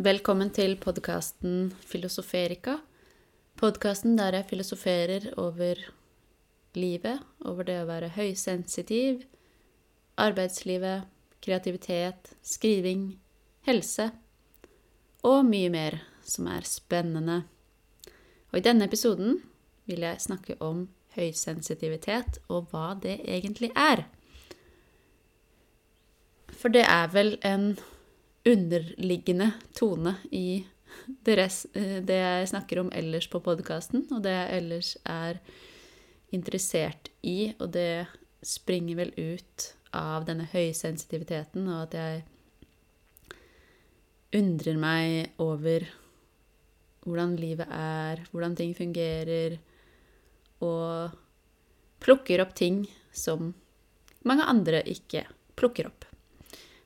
Velkommen til podkasten Filosoferika. Podkasten der jeg filosoferer over livet, over det å være høysensitiv, arbeidslivet, kreativitet, skriving, helse og mye mer som er spennende. Og i denne episoden vil jeg snakke om høysensitivitet og hva det egentlig er. For det er vel en underliggende tone i det, res, det jeg snakker om ellers på podkasten, og det jeg ellers er interessert i, og det springer vel ut av denne høysensitiviteten, og at jeg undrer meg over hvordan livet er, hvordan ting fungerer, og plukker opp ting som mange andre ikke plukker opp.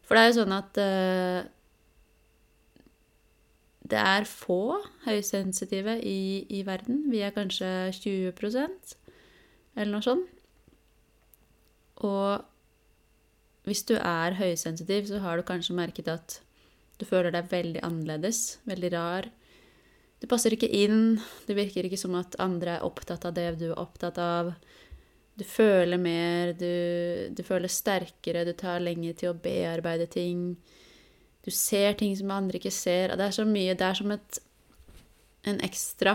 For det er jo sånn at uh, det er få høysensitive i, i, verden. Vi er kanskje 20% eller noe sånt. Og hvis du er høysensitiv, så har du kanskje merket at du føler deg veldig annerledes, veldig rar. Du passer ikke inn, det virker ikke som at andre er opptatt av det du er opptatt av. Du føler mer, du, du, føler sterkere, du tar lenger til å bearbeide ting. Du ser ting som andre ikke ser. Det er så mye Det er som et, en ekstra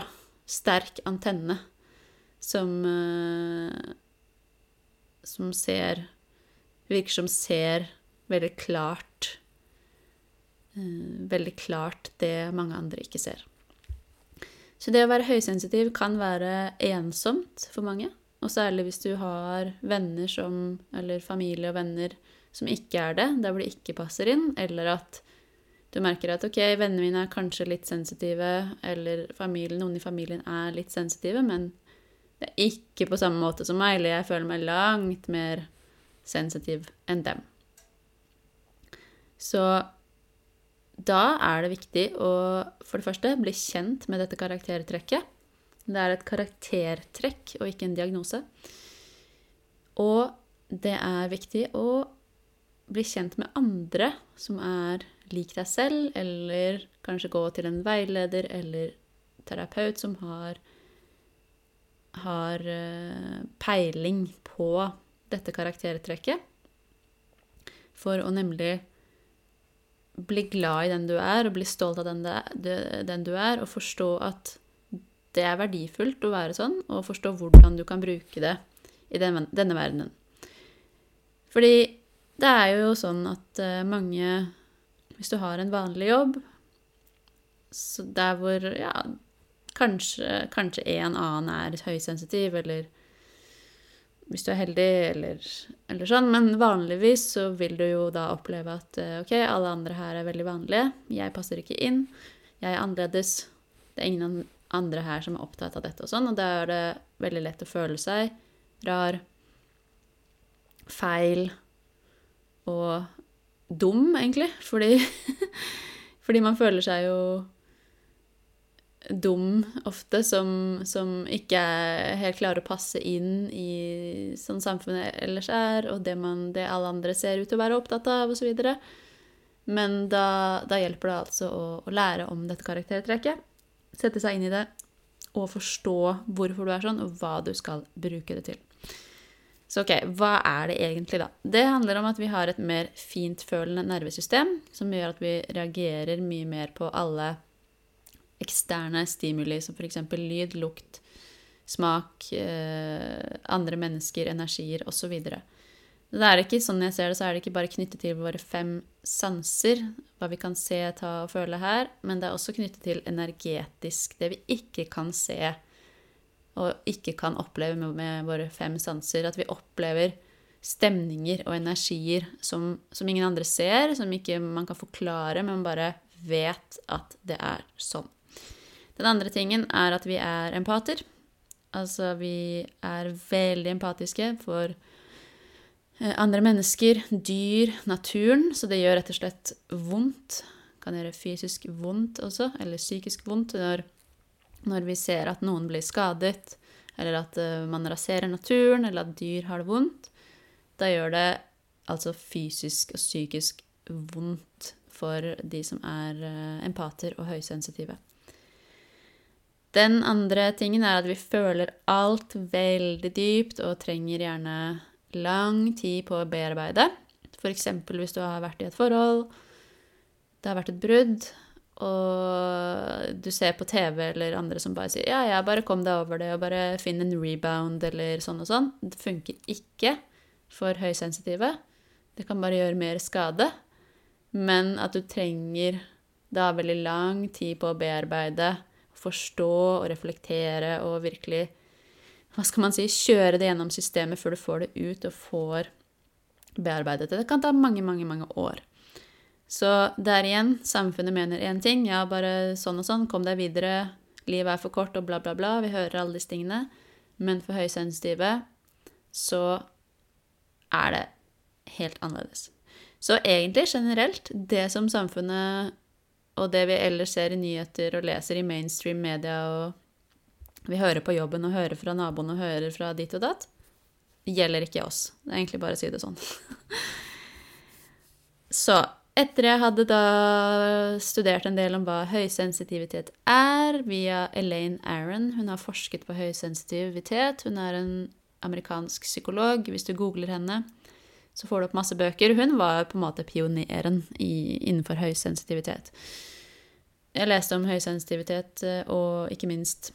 sterk antenne som uh, Som ser Virker som ser veldig klart uh, Veldig klart det mange andre ikke ser. Så det å være høysensitiv kan være ensomt for mange. Og særlig hvis du har venner som, eller familie og venner som ikke er det, der hvor det ikke passer inn, eller at du merker at ok, vennene mine er kanskje litt sensitive, eller familien, noen i familien er litt sensitive, men det er ikke på samme måte som meg, eller jeg føler meg langt mer sensitiv enn dem. Så da er det viktig å for det første bli kjent med dette karaktertrekket. Det er et karaktertrekk og ikke en diagnose. Og det er viktig å bli kjent med andre som er lik deg selv, eller kanskje gå til en veileder eller terapeut som har, har eh, peiling på dette karaktertrekket. For å nemlig bli glad i den du er, og bli stolt av den, du er, og forstå at det er verdifullt å være sånn, og forstå hvordan du kan bruke det i denne, denne verdenen. Fordi det er jo sånn at uh, mange Hvis du har en vanlig jobb, så der hvor ja, kanskje, kanskje en annen er høysensitiv, eller hvis du er heldig, eller, eller, sånn. Men vanligvis så vil du jo da oppleve at uh, ok, alle andre her er veldig vanlige. Jeg passer ikke inn. Jeg er annerledes. Det er ingen andre her som er opptatt av dette og sånn, og da er det veldig lett å føle seg rar, feil og dum, egentlig, fordi Fordi man føler seg jo dum ofte, som, som ikke helt klarer å passe inn i sånn samfunnet ellers er, og det, man, det alle andre ser ut til å være opptatt av, osv. Men da, da, hjelper det altså å, å lære om dette karaktertrekket sette seg inn i det og forstå hvorfor du er sånn, og hva du skal bruke det til. Så ok, hva er det egentlig, da? Det handler om at vi har et mer fintfølende nervesystem, som gjør at vi reagerer mye mer på alle eksterne stimuli, som f.eks. lyd, lukt, smak, eh, andre mennesker, energier osv. Det er ikke, sånn jeg ser det, så er det ikke bare knyttet til våre fem sanser, hva vi kan se, ta og føle her, men det er også knyttet til energetisk, det vi ikke kan se og ikke kan oppleve med, med våre fem sanser. At vi opplever stemninger og energier som, som, ingen andre ser, som ikke man kan forklare, men bare vet at det er sånn. Den andre tingen er at vi er empater. Altså vi er veldig empatiske for andre mennesker, dyr, naturen. Så det gjør rett og slett vondt. Kan gjøre fysisk vondt også, eller psykisk vondt, når, når vi ser at noen blir skadet, eller at uh, man raserer naturen, eller at dyr har det vondt. Da gjør det altså fysisk og psykisk vondt for de som er eh, empater og høysensitive. Den andre tingen er at vi føler alt veldig dypt og trenger gjerne lang tid på å bearbeide. F.eks. hvis du har vært i et forhold, det har vært et brudd, og du ser på TV eller andre som bare sier 'ja, ja, bare kom deg over det', og bare finn en rebound eller sånn og sånn. Det funker ikke for høysensitive. Det kan bare gjøre mer skade. Men at du trenger da veldig lang tid på å bearbeide, forstå og reflektere og virkelig hva skal man si, kjøre det gjennom systemet før du får det ut og får bearbeidet det. Det kan ta mange, mange, mange år. Så der igjen, samfunnet mener én ting, ja, bare sånn og sånn, kom deg videre, livet er for kort og bla, bla, bla. Vi hører alle disse tingene. Men for høysensitive så er det helt annerledes. Så egentlig generelt, det som samfunnet og det vi ellers ser i nyheter og leser i mainstream media og vi hører på jobben og hører fra naboen og hører fra dit og datt, gjelder ikke oss. Det er egentlig bare å si det sånn. Så etter jeg hadde da studert en del om hva høysensitivitet er, via Elaine Aron Hun har forsket på høysensitivitet. Hun er en amerikansk psykolog. Hvis du googler henne, så får du opp masse bøker. Hun var på en måte pioneren innenfor høysensitivitet. Jeg leste om høysensitivitet eh, og ikke minst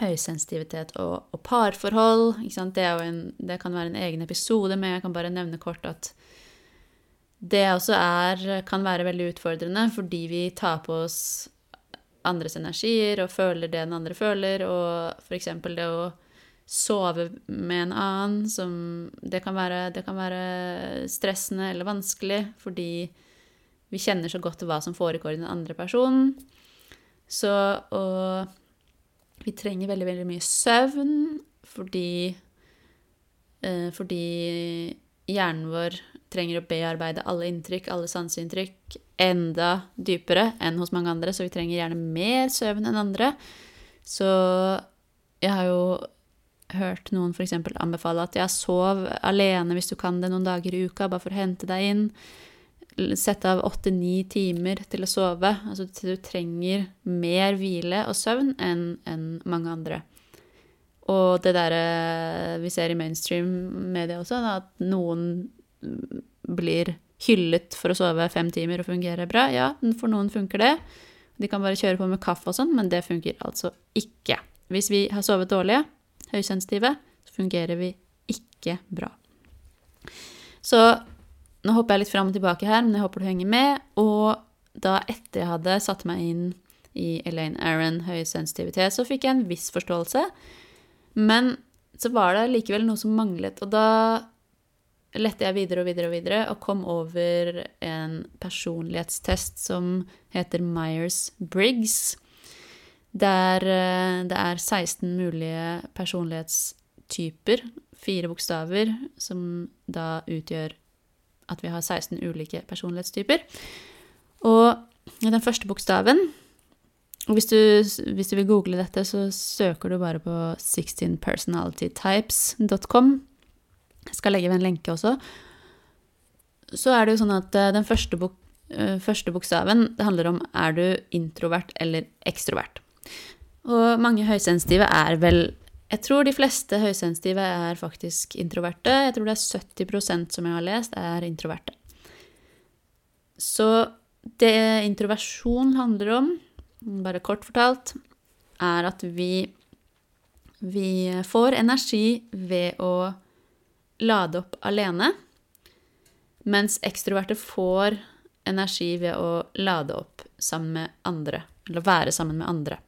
høysensitivitet og, og parforhold. Det, en, det, kan være en egen episode, men jeg kan bare nevne kort at det også er, kan være veldig utfordrende fordi vi tar på oss andres energier og føler det den andre føler, og f.eks. det å sove med en annen som det kan, være, det kan være stressende eller vanskelig fordi vi kjenner så godt hva som foregår i den andre personen. Så og vi trenger veldig, veldig mye søvn fordi eh, Fordi hjernen vår trenger å bearbeide alle inntrykk, alle sanseinntrykk, enda dypere enn hos mange andre, så vi trenger gjerne mer søvn enn andre. Så jeg har jo hørt noen f.eks. anbefale at ja, sov alene hvis du kan det noen dager i uka, bare for å hente deg inn sette av åtte-ni timer til å sove. Altså du trenger mer hvile og søvn enn en mange andre. Og det derre vi ser i mainstream media også, da, at noen blir hyllet for å sove fem timer og fungere bra. Ja, for noen funker det. De kan bare kjøre på med kaffe og sånn, men det funker altså ikke. Hvis vi har sovet dårlig, høysensitive, så fungerer vi ikke bra. Så nå hopper jeg litt fram og tilbake her, men jeg håper du henger med. Og da etter jeg hadde satt meg inn i Elaine Aron høysensitivitet, så fikk jeg en viss forståelse. Men så var det likevel noe som manglet, og da lette jeg videre og videre og videre og kom over en personlighetstest som heter Myers-Briggs. Der eh, det er 16 mulige personlighetstyper, fire bokstaver, som da utgjør at vi har 16 ulike personlighetstyper. Og den første bokstaven hvis du, hvis du vil google dette, så søker du bare på 16personalitytypes.com. Jeg skal legge ved en lenke også. Så er det jo sånn at eh, den første, bok, eh, første bokstaven det handler om er du introvert eller ekstrovert. Og mange høysensitive er vel jeg tror de fleste høysensitive er faktisk introverte. Jeg tror det er 70% som jeg har lest, er introverte. Så det introversjon handler om, bare kort fortalt, er at vi, vi får energi ved å lade opp alene, mens ekstroverte får energi ved å lade opp sammen med andre, eller være sammen med andre.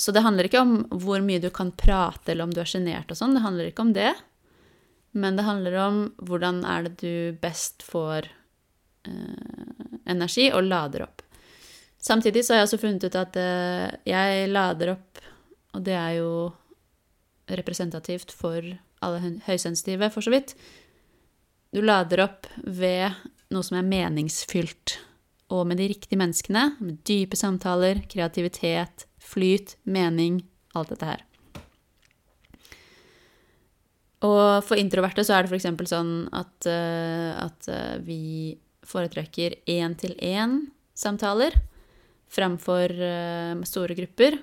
Så det handler ikke om hvor mye du kan prate, eller om du er sjenert og sånn. Det handler ikke om det. Men det handler om hvordan er det du best får eh, energi og lader opp. Samtidig så har jeg også funnet ut at eh, jeg lader opp, og det er jo representativt for alle høysensitive, for så vidt. Du lader opp ved noe som er meningsfylt, og med de riktige menneskene, med dype samtaler, kreativitet, flyt, mening, alt dette her. Og for introverte så er det f.eks. sånn at, uh, at uh, vi foretrekker én-til-én-samtaler framfor uh, store grupper.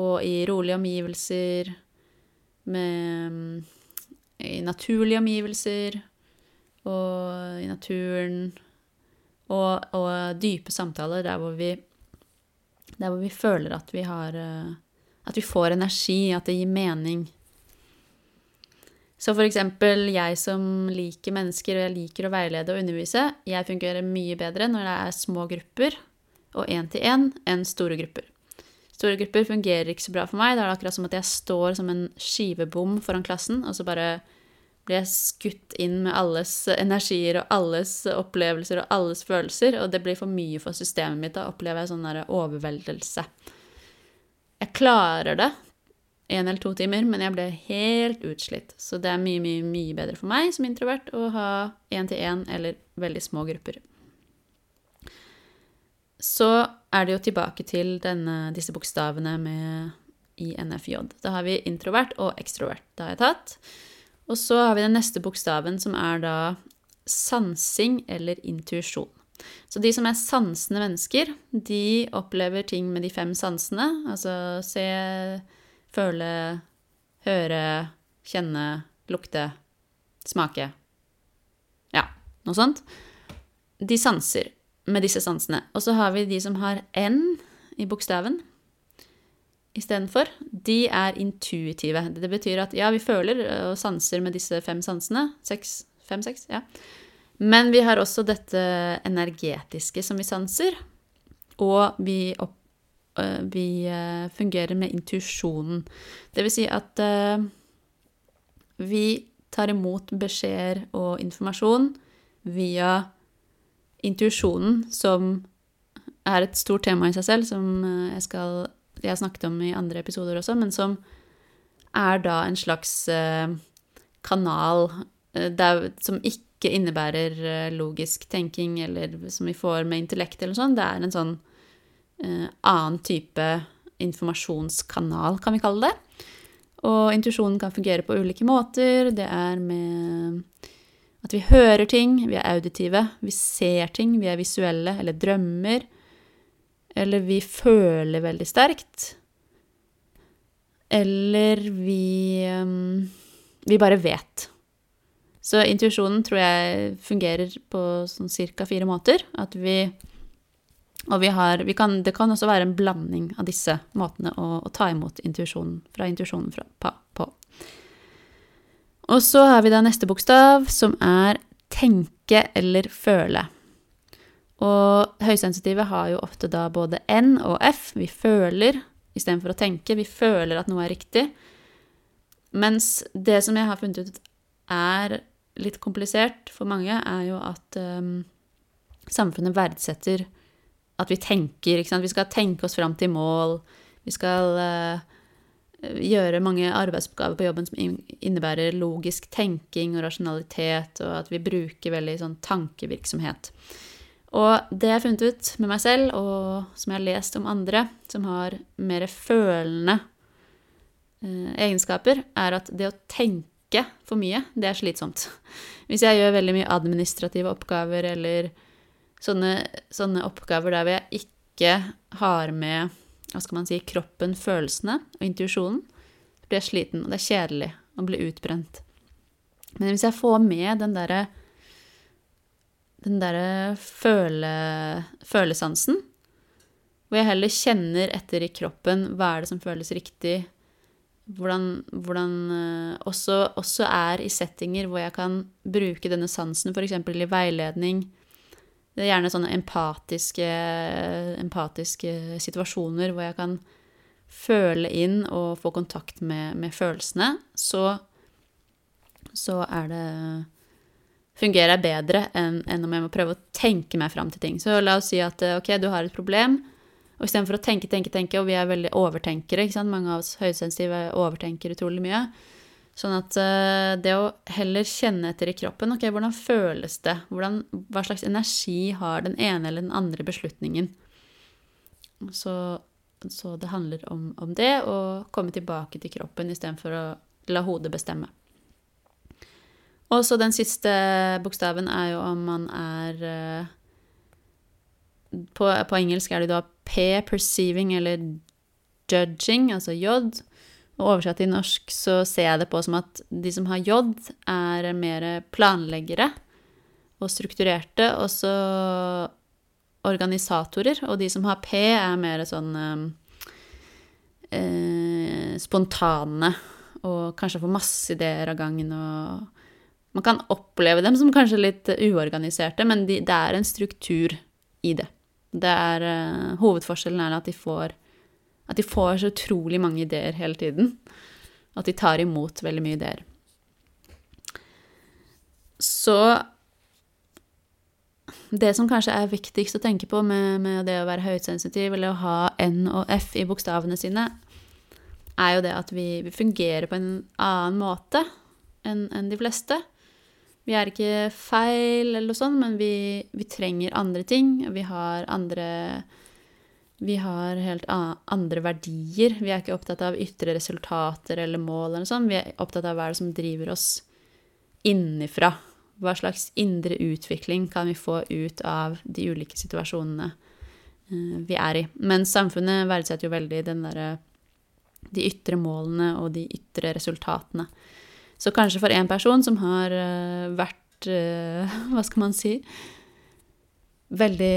Og i rolige omgivelser, med, i naturlige omgivelser og i naturen. Og, og dype samtaler der hvor vi der hvor vi føler at vi har uh, At vi får energi, at det gir mening. Så for eksempel jeg som liker mennesker, og jeg liker å veilede og undervise, jeg fungerer mye bedre når det er små grupper og én-til-én enn store grupper. Store grupper fungerer ikke så bra for meg. Da er det akkurat som at jeg står som en skivebom foran klassen, og så bare blir jeg skutt inn med alles energier og alles opplevelser og alles følelser, og det blir for mye for systemet mitt. Da opplever jeg sånn der overveldelse. Jeg klarer det én eller to timer, men jeg ble helt utslitt. Så det er mye, mye, mye bedre for meg som introvert å ha én-til-én eller veldig små grupper. Så er det jo tilbake til denne, disse bokstavene med i NFJ. Da har vi introvert og ekstrovert. Det har jeg tatt. Og så har vi den neste bokstaven, som er da sansing eller intuisjon. Så de som er sansende mennesker, de opplever ting med de fem sansene. Altså se, føle, høre, kjenne, lukte, smake. Ja, noe sånt. De sanser med disse sansene. Og så har vi de som har N i bokstaven istedenfor. De er intuitive. Det betyr at ja, vi føler og sanser med disse fem sansene. Seks, fem, seks, ja. Men vi har også dette energetiske som vi sanser. Og vi opp Eh, vi eh, fungerer med intuisjonen. Det vil si at eh, vi tar imot beskjeder og informasjon via intuisjonen, som er et stort tema i seg selv, som jeg, skal, jeg har snakket om i andre episoder også, men som er da en slags kanal der, som ikke innebærer logisk tenking, eller som vi får med intellekt eller sånn. Det er en sånn eh, annen type informasjonskanal, kan vi kalle det. Og intuisjonen kan fungere på ulike måter. Det er med at vi hører ting, vi er auditive, vi ser ting, vi er visuelle eller drømmer. Eller vi føler veldig sterkt. Eller vi um, Vi bare vet. Så intuisjonen tror jeg fungerer på sånn cirka fire måter. At vi og har, kan, det kan også være en blanding av disse måtene å, å ta imot intuisjonen fra intuisjonen på. Og så har vi da neste bokstav, som er tenke eller føle. Og høysensitive har jo ofte da både N og F. Vi føler istedenfor å tenke. Vi føler at noe er riktig. Mens det som jeg har funnet ut er litt komplisert for mange, er jo at um, samfunnet verdsetter at vi tenker. Vi skal tenke oss fram til mål. Vi skal uh, gjøre mange arbeidsoppgaver på jobben som innebærer logisk tenking og rasjonalitet, og at vi bruker veldig sånn tankevirksomhet. Og det jeg har funnet ut med meg selv, og som jeg har lest om andre som har mer følende eh, egenskaper, er at det å tenke for mye, det er slitsomt. Hvis jeg gjør veldig mye administrative oppgaver eller sånne, sånne oppgaver der jeg ikke har med hva skal man si, kroppen, følelsene og intuisjonen, blir jeg sliten, og det er kjedelig å bli utbrent. Men hvis jeg får med den derre den derre føle, følesansen, hvor jeg heller kjenner etter i kroppen hva er det som føles riktig, hvordan, hvordan uh, også, også, er i settinger hvor jeg kan bruke denne sansen, f.eks. i veiledning, det er gjerne sånne empatiske, empatiske situasjoner hvor jeg kan føle inn og få kontakt med, med følelsene, så, så er det fungerer jeg bedre enn, enn, om jeg må prøve å tenke meg fram til ting. Så la oss si at ok, du har et problem, og istedenfor å tenke, tenke, tenke, og vi er veldig overtenkere, ikke sant? mange av oss høysensitive overtenker utrolig mye, Sånn at uh, det å heller kjenne etter i kroppen Ok, hvordan føles det? Hvordan, hva slags energi har den ene eller den andre beslutningen? Så, så det handler om, om, det, å komme tilbake til kroppen istedenfor å la hodet bestemme. Og så den siste bokstaven er jo om man er eh, på, på engelsk er det da P, perceiving, eller judging, altså J. Og oversatt til norsk så ser jeg det på som at de som har J, er mer planleggere og strukturerte, og så organisatorer. Og de som har P, er mer sånn eh, spontane og kanskje får masse ideer av gangen og Man kan oppleve dem som kanskje litt uorganiserte, men de, det er en struktur i det. Det er uh, Hovedforskjellen er at de får at de får så utrolig mange ideer hele tiden. At de tar imot veldig mye ideer. Så det som kanskje er viktigst å tenke på med, med det å være høysensitiv, eller å ha N og F i bokstavene sine, er jo det at vi, vi fungerer på en annen måte enn en de fleste. Vi er ikke feil eller noe sånt, men vi, vi trenger andre ting. Vi har andre Vi har helt andre verdier. Vi er ikke opptatt av ytre resultater eller mål eller noe sånt. Vi er opptatt av hva det som driver oss innifra. Hva slags indre utvikling kan vi få ut av de ulike situasjonene eh, vi er i. Men samfunnet verdsetter jo veldig den derre de ytre målene og de ytre resultatene. Så kanskje for en person som har uh, vært uh, Hva skal man si Veldig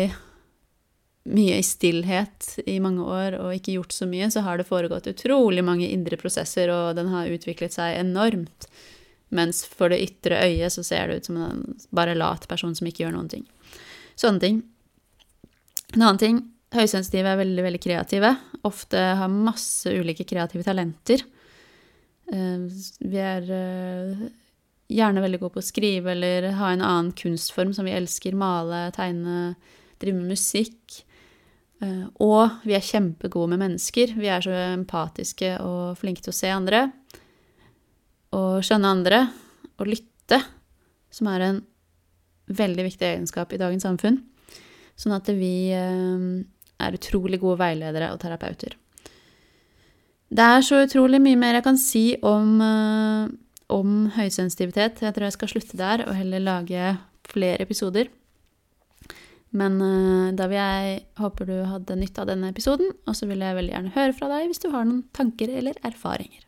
mye i stillhet i mange år og ikke gjort så mye, så har det foregått utrolig mange indre prosesser, og den har utviklet seg enormt. Mens for det ytre øyet så ser det ut som en bare lat person som ikke gjør noen ting. Sånne ting. En annen ting Høysensitive er veldig, veldig kreative. Ofte har masse ulike kreative talenter. Eh, vi er eh, gjerne veldig gode på å skrive eller ha en annen kunstform som vi elsker. Male, tegne, drive med musikk. Eh, og vi er kjempegode med mennesker. Vi er så empatiske og flinke til å se andre. Og skjønne andre. Og lytte, som er en veldig viktig egenskap i dagens samfunn. Sånn at vi er utrolig gode veiledere og terapeuter. Det er så utrolig mye mer jeg kan si om, eh, om høysensitivitet. Jeg tror jeg skal slutte der og heller lage flere episoder. Men uh, da vil jeg håper du hadde nytte av denne episoden, og så vil jeg veldig gjerne høre fra deg hvis du har noen tanker eller erfaringer.